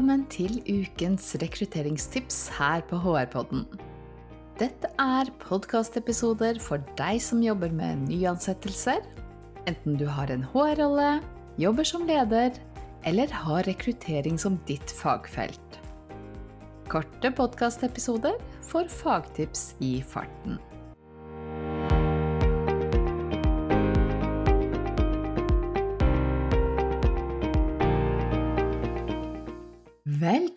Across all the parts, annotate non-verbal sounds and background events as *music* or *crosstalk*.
Velkommen til ukens rekrutteringstips her på HR-podden. Dette er podkastepisoder for deg som jobber med nyansettelser, enten du har en HR-rolle, jobber som leder eller har rekruttering som ditt fagfelt. Korte podkastepisoder for fagtips i farten.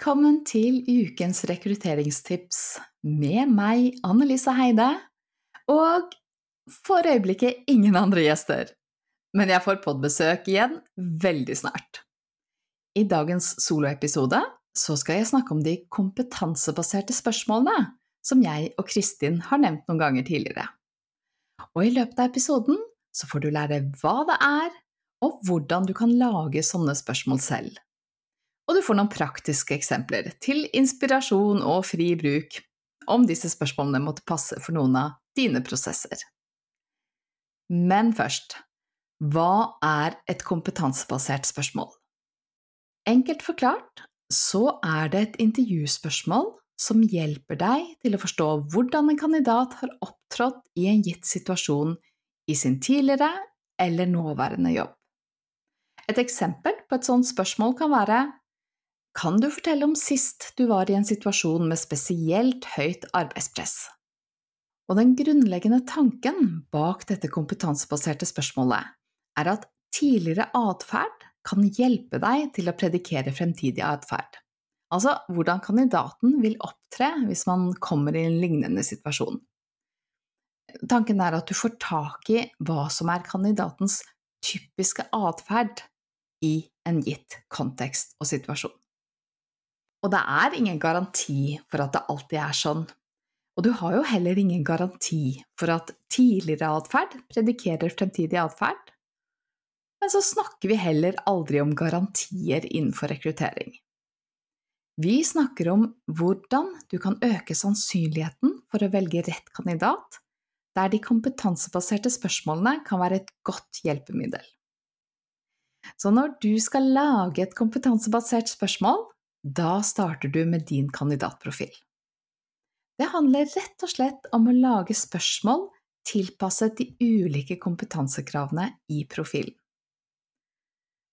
Velkommen til ukens rekrutteringstips med meg, Annelise Heide, og for øyeblikket ingen andre gjester. Men jeg får podbesøk igjen veldig snart. I dagens soloepisode så skal jeg snakke om de kompetansebaserte spørsmålene som jeg og Kristin har nevnt noen ganger tidligere. Og i løpet av episoden så får du lære hva det er, og hvordan du kan lage sånne spørsmål selv og du får noen praktiske eksempler til inspirasjon og fri bruk om disse spørsmålene måtte passe for noen av dine prosesser. Men først, hva er et kompetansebasert spørsmål? Enkelt forklart så er det et intervjuspørsmål som hjelper deg til å forstå hvordan en kandidat har opptrådt i en gitt situasjon i sin tidligere eller nåværende jobb. Et eksempel på et sånt spørsmål kan være kan du fortelle om sist du var i en situasjon med spesielt høyt arbeidspress? Og den grunnleggende tanken bak dette kompetansebaserte spørsmålet er at tidligere atferd kan hjelpe deg til å predikere fremtidig atferd. Altså hvordan kandidaten vil opptre hvis man kommer i en lignende situasjon. Tanken er at du får tak i hva som er kandidatens typiske atferd i en gitt kontekst og situasjon. Og det er ingen garanti for at det alltid er sånn. Og du har jo heller ingen garanti for at tidligere atferd predikerer fremtidig atferd. Men så snakker vi heller aldri om garantier innenfor rekruttering. Vi snakker om hvordan du kan øke sannsynligheten for å velge rett kandidat, der de kompetansebaserte spørsmålene kan være et godt hjelpemiddel. Så når du skal lage et kompetansebasert spørsmål, da starter du med din kandidatprofil. Det handler rett og slett om å lage spørsmål tilpasset de ulike kompetansekravene i profilen.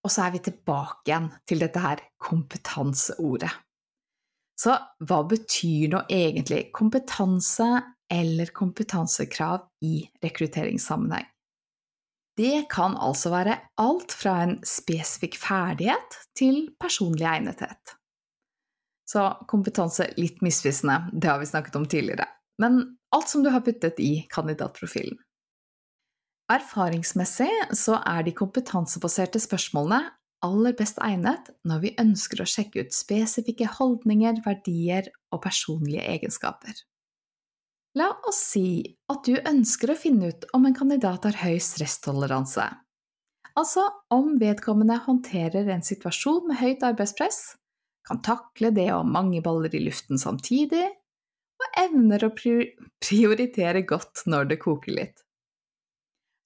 Og så er vi tilbake igjen til dette her kompetanseordet. Så hva betyr nå egentlig kompetanse eller kompetansekrav i rekrutteringssammenheng? Det kan altså være alt fra en spesifikk ferdighet til personlig egnethet. Så kompetanse litt misvisende, det har vi snakket om tidligere. Men alt som du har puttet i kandidatprofilen. Erfaringsmessig så er de kompetansebaserte spørsmålene aller best egnet når vi ønsker å sjekke ut spesifikke holdninger, verdier og personlige egenskaper. La oss si at du ønsker å finne ut om en kandidat har høy stresstoleranse, altså om vedkommende håndterer en situasjon med høyt arbeidspress, kan takle det å ha mange baller i luften samtidig, og evner å prioritere godt når det koker litt.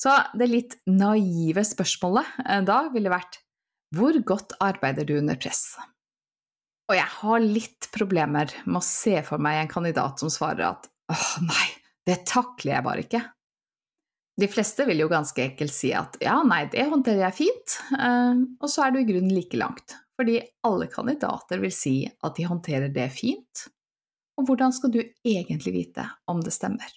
Så det litt naive spørsmålet eh, da ville vært hvor godt arbeider du under press? Og jeg har litt problemer med å se for meg en kandidat som svarer at åh, nei, det takler jeg bare ikke. De fleste vil jo ganske enkelt si at ja, nei, det håndterer jeg fint, eh, og så er du i grunnen like langt fordi alle kandidater vil si at de håndterer det fint, og hvordan skal du egentlig vite om det stemmer?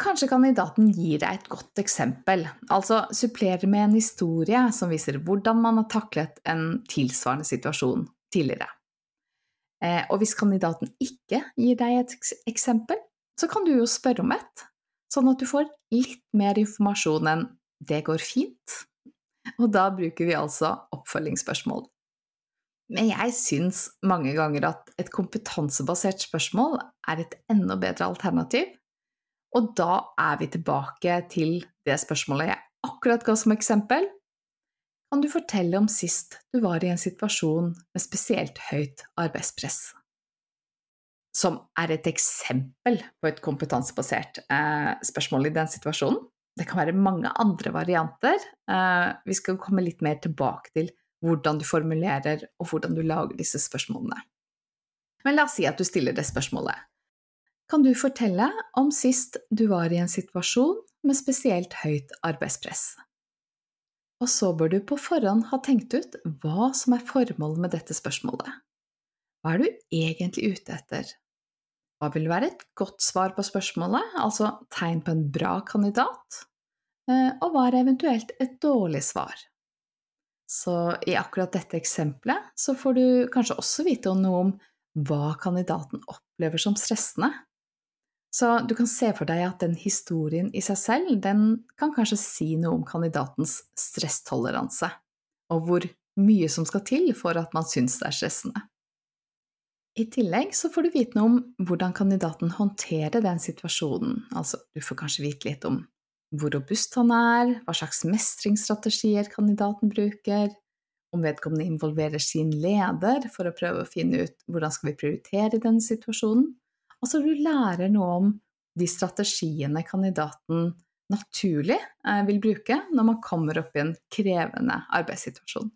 Kanskje kandidaten gir deg et godt eksempel, altså supplerer med en historie som viser hvordan man har taklet en tilsvarende situasjon tidligere. Eh, og hvis kandidaten ikke gir deg et eksempel, så kan du jo spørre om et, sånn at du får litt mer informasjon enn 'det går fint', og da bruker vi altså oppfølgingsspørsmål. Men jeg syns mange ganger at et kompetansebasert spørsmål er et enda bedre alternativ, og da er vi tilbake til det spørsmålet jeg akkurat ga som eksempel. Kan du fortelle om sist du var i en situasjon med spesielt høyt arbeidspress? Som er et eksempel på et kompetansebasert eh, spørsmål i den situasjonen. Det kan være mange andre varianter. Eh, vi skal komme litt mer tilbake til hvordan du formulerer og hvordan du lager disse spørsmålene. Men la oss si at du stiller det spørsmålet. Kan du fortelle om sist du var i en situasjon med spesielt høyt arbeidspress? Og så bør du på forhånd ha tenkt ut hva som er formålet med dette spørsmålet. Hva er du egentlig ute etter? Hva vil være et godt svar på spørsmålet, altså tegn på en bra kandidat? Eh, og hva er eventuelt et dårlig svar? Så i akkurat dette eksempelet så får du kanskje også vite noe om hva kandidaten opplever som stressende. Så du kan se for deg at den historien i seg selv, den kan kanskje si noe om kandidatens stresstoleranse, og hvor mye som skal til for at man syns det er stressende. I tillegg så får du vite noe om hvordan kandidaten håndterer den situasjonen, altså du får kanskje vite litt om hvor robust han er, hva slags mestringsstrategier kandidaten bruker, om vedkommende involverer sin leder for å prøve å finne ut hvordan skal vi prioritere i denne situasjonen. Altså du lærer noe om de strategiene kandidaten naturlig eh, vil bruke når man kommer opp i en krevende arbeidssituasjon.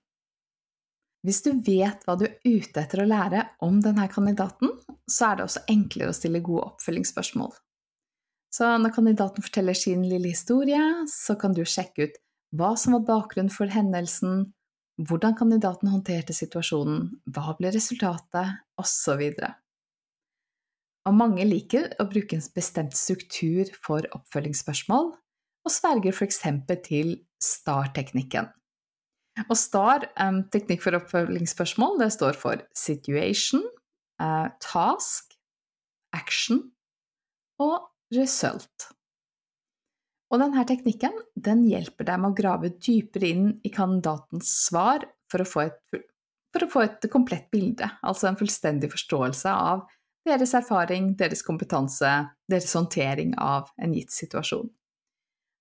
Hvis du vet hva du er ute etter å lære om denne kandidaten, så er det også enklere å stille gode oppfølgingsspørsmål. Så når kandidaten forteller sin lille historie, så kan du sjekke ut hva som var bakgrunnen for hendelsen, hvordan kandidaten håndterte situasjonen, hva ble resultatet, osv. Og mange liker å bruke en bestemt struktur for oppfølgingsspørsmål, og sverger f.eks. til STAR-teknikken. Og STAR, um, teknikk for oppfølgingsspørsmål, det står for situation, uh, task, action og result. Og denne teknikken den hjelper deg med å grave dypere inn i kandidatens svar for å, et, for å få et komplett bilde, altså en fullstendig forståelse av deres erfaring, deres kompetanse, deres håndtering av en gitt situasjon.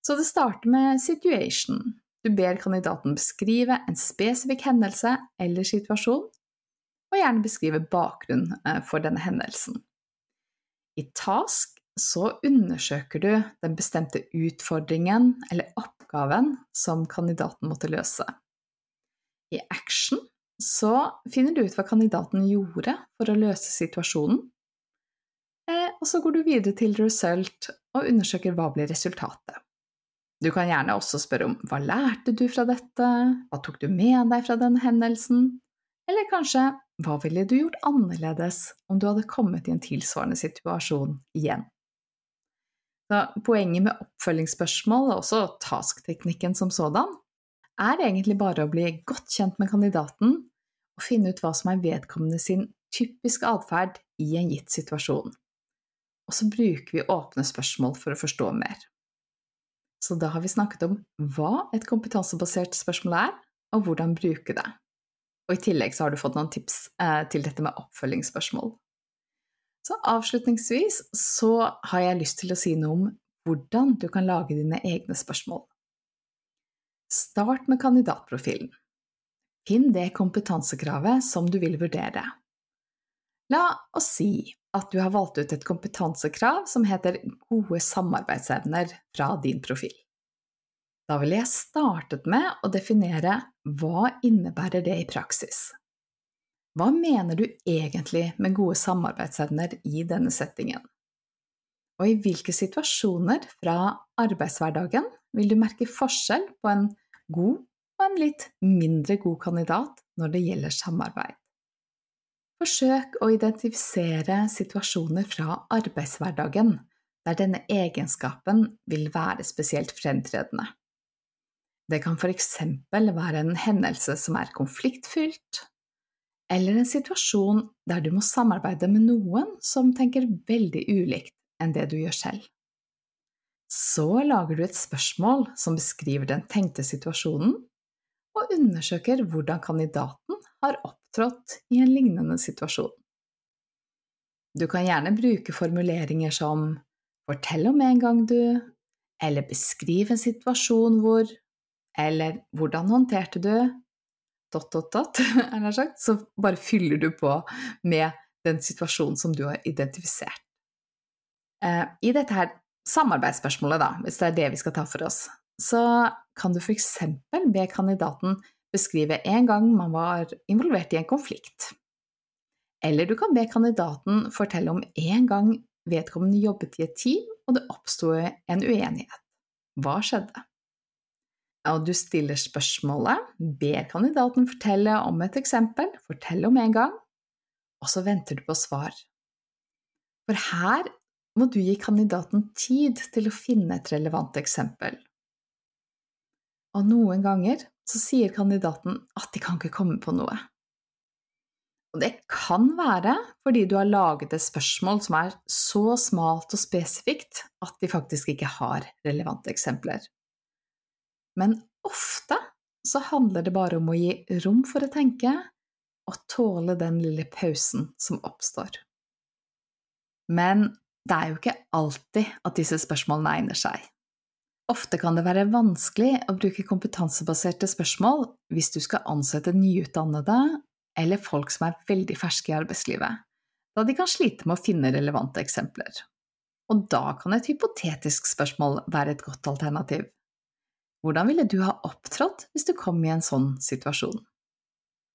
Så det starter med situation. Du ber kandidaten beskrive en spesifikk hendelse eller situasjon, og gjerne beskrive bakgrunnen eh, for denne hendelsen. I task så undersøker du den bestemte utfordringen eller oppgaven som kandidaten måtte løse. I action så finner du ut hva kandidaten gjorde for å løse situasjonen, eh, og så går du videre til result og undersøker hva blir resultatet. Du kan gjerne også spørre om hva lærte du fra dette, hva tok du med deg fra denne hendelsen, eller kanskje hva ville du gjort annerledes om du hadde kommet i en tilsvarende situasjon igjen? Så poenget med oppfølgingsspørsmål, og også task-teknikken som sådan, er egentlig bare å bli godt kjent med kandidaten og finne ut hva som er vedkommende sin typiske atferd i en gitt situasjon. Og så bruker vi åpne spørsmål for å forstå mer. Så da har vi snakket om hva et kompetansebasert spørsmål er, og hvordan bruke det. Og i tillegg så har du fått noen tips eh, til dette med oppfølgingsspørsmål. Så avslutningsvis så har jeg lyst til å si noe om hvordan du kan lage dine egne spørsmål. Start med kandidatprofilen. Finn det kompetansekravet som du vil vurdere. La oss si at du har valgt ut et kompetansekrav som heter gode samarbeidsevner fra din profil. Da ville jeg startet med å definere hva innebærer det i praksis. Hva mener du egentlig med gode samarbeidsevner i denne settingen? Og i hvilke situasjoner fra arbeidshverdagen vil du merke forskjell på en god og en litt mindre god kandidat når det gjelder samarbeid? Forsøk å identifisere situasjoner fra arbeidshverdagen der denne egenskapen vil være spesielt fremtredende. Det kan eksempel være en hendelse som er konfliktfylt, eller en situasjon der du må samarbeide med noen som tenker veldig ulikt enn det du gjør selv. Så lager du et spørsmål som beskriver den tenkte situasjonen, og undersøker hvordan kandidaten har opptrådt i en lignende situasjon. Du kan gjerne bruke formuleringer som fortell om en gang du, eller beskriv en situasjon hvor, eller hvordan håndterte du, dot, dot, dot, *laughs* er det sagt, så bare fyller du på med den situasjonen som du har identifisert. Eh, I dette her samarbeidsspørsmålet, da, hvis det er det vi skal ta for oss, så kan du f.eks. be kandidaten beskrive en gang man var involvert i en konflikt. Eller du kan be kandidaten fortelle om en gang vedkommende jobbet i et team, og det oppsto en uenighet. Hva skjedde? Og du stiller spørsmålet, ber kandidaten fortelle om et eksempel, fortelle om en gang, og så venter du på svar. For her må du gi kandidaten tid til å finne et relevant eksempel. Og noen ganger så sier kandidaten at de kan ikke komme på noe. Og det kan være fordi du har laget et spørsmål som er så smalt og spesifikt at de faktisk ikke har relevante eksempler. Men ofte så handler det bare om å gi rom for å tenke og tåle den lille pausen som oppstår. Men det er jo ikke alltid at disse spørsmålene egner seg. Ofte kan det være vanskelig å bruke kompetansebaserte spørsmål hvis du skal ansette nyutdannede eller folk som er veldig ferske i arbeidslivet, da de kan slite med å finne relevante eksempler. Og da kan et hypotetisk spørsmål være et godt alternativ. Hvordan ville du ha opptrådt hvis du kom i en sånn situasjon?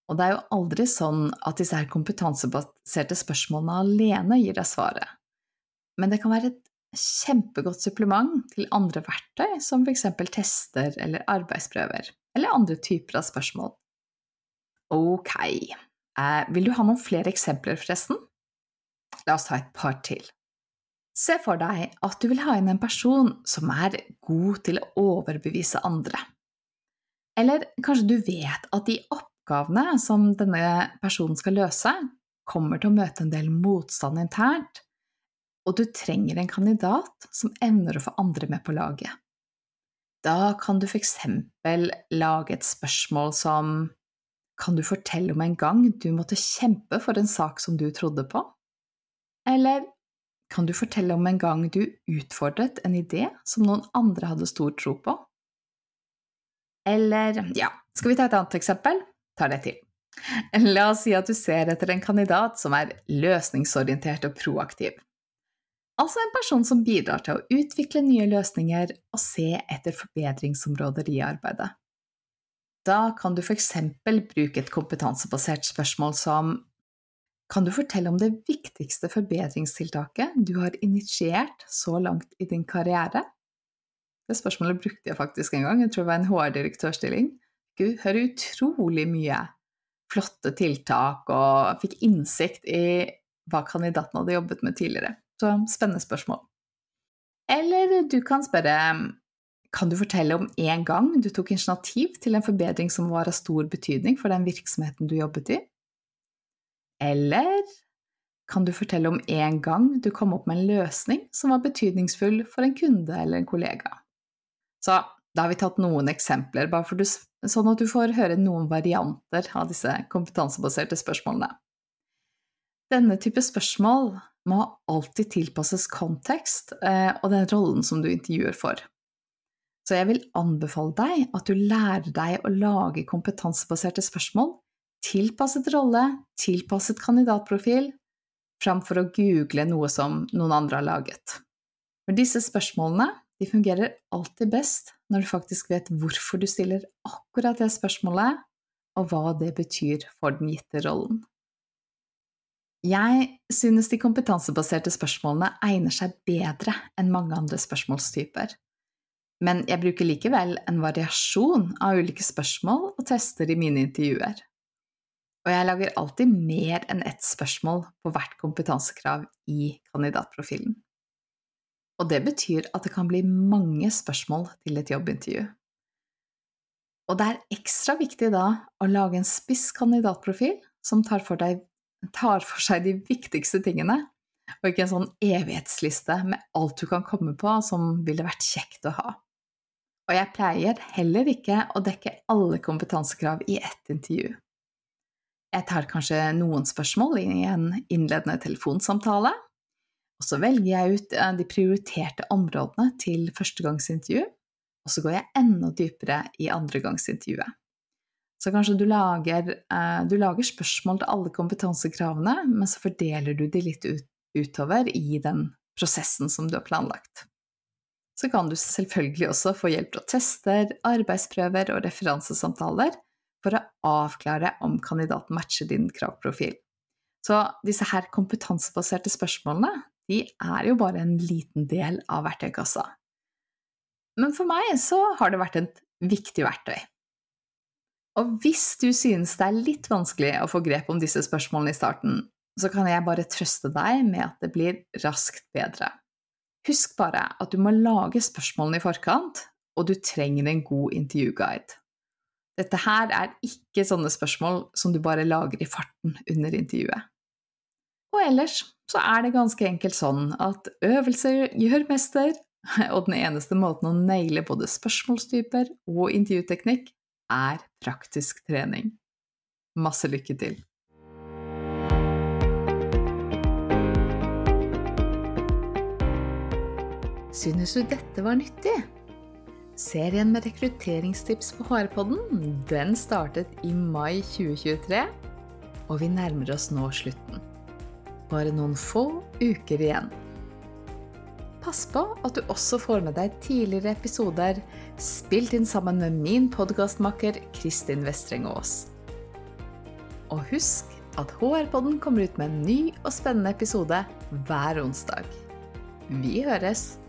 Og det er jo aldri sånn at disse kompetansebaserte spørsmålene alene gir deg svaret, men det kan være et kjempegodt supplement til andre verktøy, som f.eks. tester eller arbeidsprøver, eller andre typer av spørsmål. Ok, eh, vil du ha noen flere eksempler, forresten? La oss ta et par til. Se for deg at du vil ha inn en person som er god til å overbevise andre. Eller kanskje du vet at de oppgavene som denne personen skal løse, kommer til å møte en del motstand internt, og du trenger en kandidat som evner å få andre med på laget. Da kan du eksempel lage et spørsmål som Kan du fortelle om en gang du måtte kjempe for en sak som du trodde på? Eller kan du fortelle om en gang du utfordret en idé som noen andre hadde stor tro på? Eller, ja, skal vi ta et annet eksempel? Tar det til. La oss si at du ser etter en kandidat som er løsningsorientert og proaktiv. Altså en person som bidrar til å utvikle nye løsninger og se etter forbedringsområder i arbeidet. Da kan du f.eks. bruke et kompetansebasert spørsmål som Kan du fortelle om det viktigste forbedringstiltaket du har initiert så langt i din karriere? Det spørsmålet brukte jeg faktisk en gang, jeg tror det var en HR-direktørstilling. Du hører utrolig mye flotte tiltak og fikk innsikt i hva kandidaten hadde jobbet med tidligere. Så spennende spørsmål. Eller du kan spørre kan du fortelle om en gang du tok initiativ til en forbedring som var av stor betydning for den virksomheten du jobbet i? Eller kan du fortelle om en gang du kom opp med en løsning som var betydningsfull for en kunde eller en kollega? Så da har vi tatt noen eksempler, bare du, sånn at du får høre noen varianter av disse kompetansebaserte spørsmålene. Denne type spørsmål må alltid tilpasses kontekst eh, og den rollen som du intervjuer for. Så jeg vil anbefale deg at du lærer deg å lage kompetansebaserte spørsmål, tilpasset rolle, tilpasset kandidatprofil, framfor å google noe som noen andre har laget. For disse spørsmålene de fungerer alltid best når du faktisk vet hvorfor du stiller akkurat det spørsmålet, og hva det betyr for den gitte rollen. Jeg synes de kompetansebaserte spørsmålene egner seg bedre enn mange andre spørsmålstyper. Men jeg bruker likevel en variasjon av ulike spørsmål og tester i mine intervjuer. Og jeg lager alltid mer enn ett spørsmål på hvert kompetansekrav i kandidatprofilen. Og det betyr at det kan bli mange spørsmål til et jobbintervju. Og det er ekstra viktig da å lage en spiss kandidatprofil som tar for deg tar for seg de viktigste tingene, og ikke en sånn evighetsliste med alt du kan komme på som ville vært kjekt å ha. Og jeg pleier heller ikke å dekke alle kompetansekrav i ett intervju. Jeg tar kanskje noen spørsmål i en innledende telefonsamtale, og så velger jeg ut eh, de prioriterte områdene til førstegangsintervju, og så går jeg enda dypere i andregangsintervjuet. Så kanskje du lager, eh, du lager, spørsmål til alle kompetansekravene, men så fordeler du de litt ut, utover i den prosessen som du har planlagt. Så kan du selvfølgelig også få hjelp til tester, arbeidsprøver og referansesamtaler for å avklare om kandidaten matcher din kravprofil. Så disse her kompetansebaserte spørsmålene de er jo bare en liten del av verktøykassa. Men for meg så har det vært et viktig verktøy. Og hvis du synes det er litt vanskelig å få grep om disse spørsmålene i starten, så kan jeg bare trøste deg med at det blir raskt bedre. Husk bare at du må lage spørsmålene i forkant, og du trenger en god intervjuguide. Dette her er ikke sånne spørsmål som du bare lager i farten under intervjuet. Og ellers så er det ganske enkelt sånn at øvelser gjør mester, *laughs* og den eneste måten å naile både spørsmålstyper og intervjuteknikk er praktisk trening. Masse lykke til! Synes du dette var nyttig? Serien med rekrutteringstips på HR-podden den startet i mai 2023, og vi nærmer oss nå slutten. Bare noen få uker igjen. Pass på at du også får med deg tidligere episoder spilt inn sammen med min podkastmakker Kristin Vestreng Aas. Og husk at HR-podden kommer ut med en ny og spennende episode hver onsdag. Vi høres!